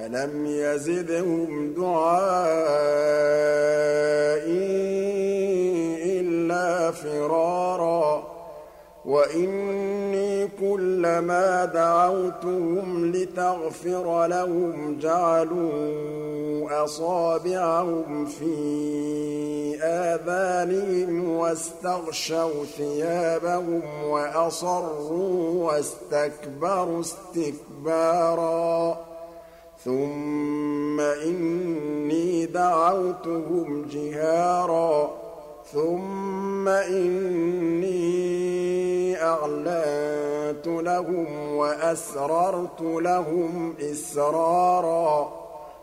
فلم يزدهم دعائي إلا فرارا وإني كلما دعوتهم لتغفر لهم جعلوا أصابعهم في آذانهم واستغشوا ثيابهم وأصروا واستكبروا استكبارا ثم إني دعوتهم جهارا. ثم إني أعلنت لهم وأسررت لهم إسرارا.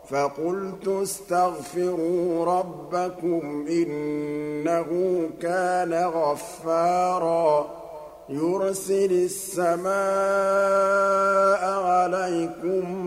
فقلت استغفروا ربكم إنه كان غفارا. يرسل السماء عليكم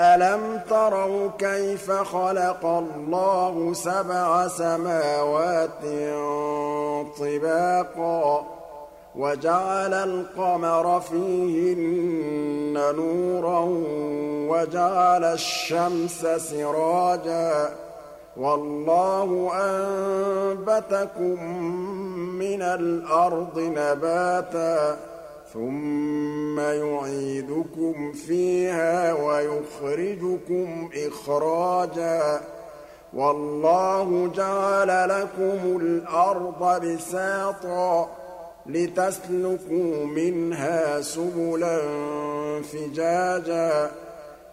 ألم تروا كيف خلق الله سبع سماوات طباقا وجعل القمر فيهن نورا وجعل الشمس سراجا والله أنبتكم من الأرض نباتا ثم يعيدكم فيها ويخرجكم إخراجا. والله جعل لكم الأرض بساطا لتسلكوا منها سبلا فجاجا.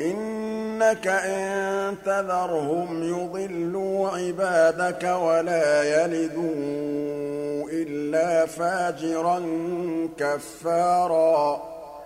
إنك إن تذرهم يضلوا عبادك ولا يلدوا إلا فاجرا كفارا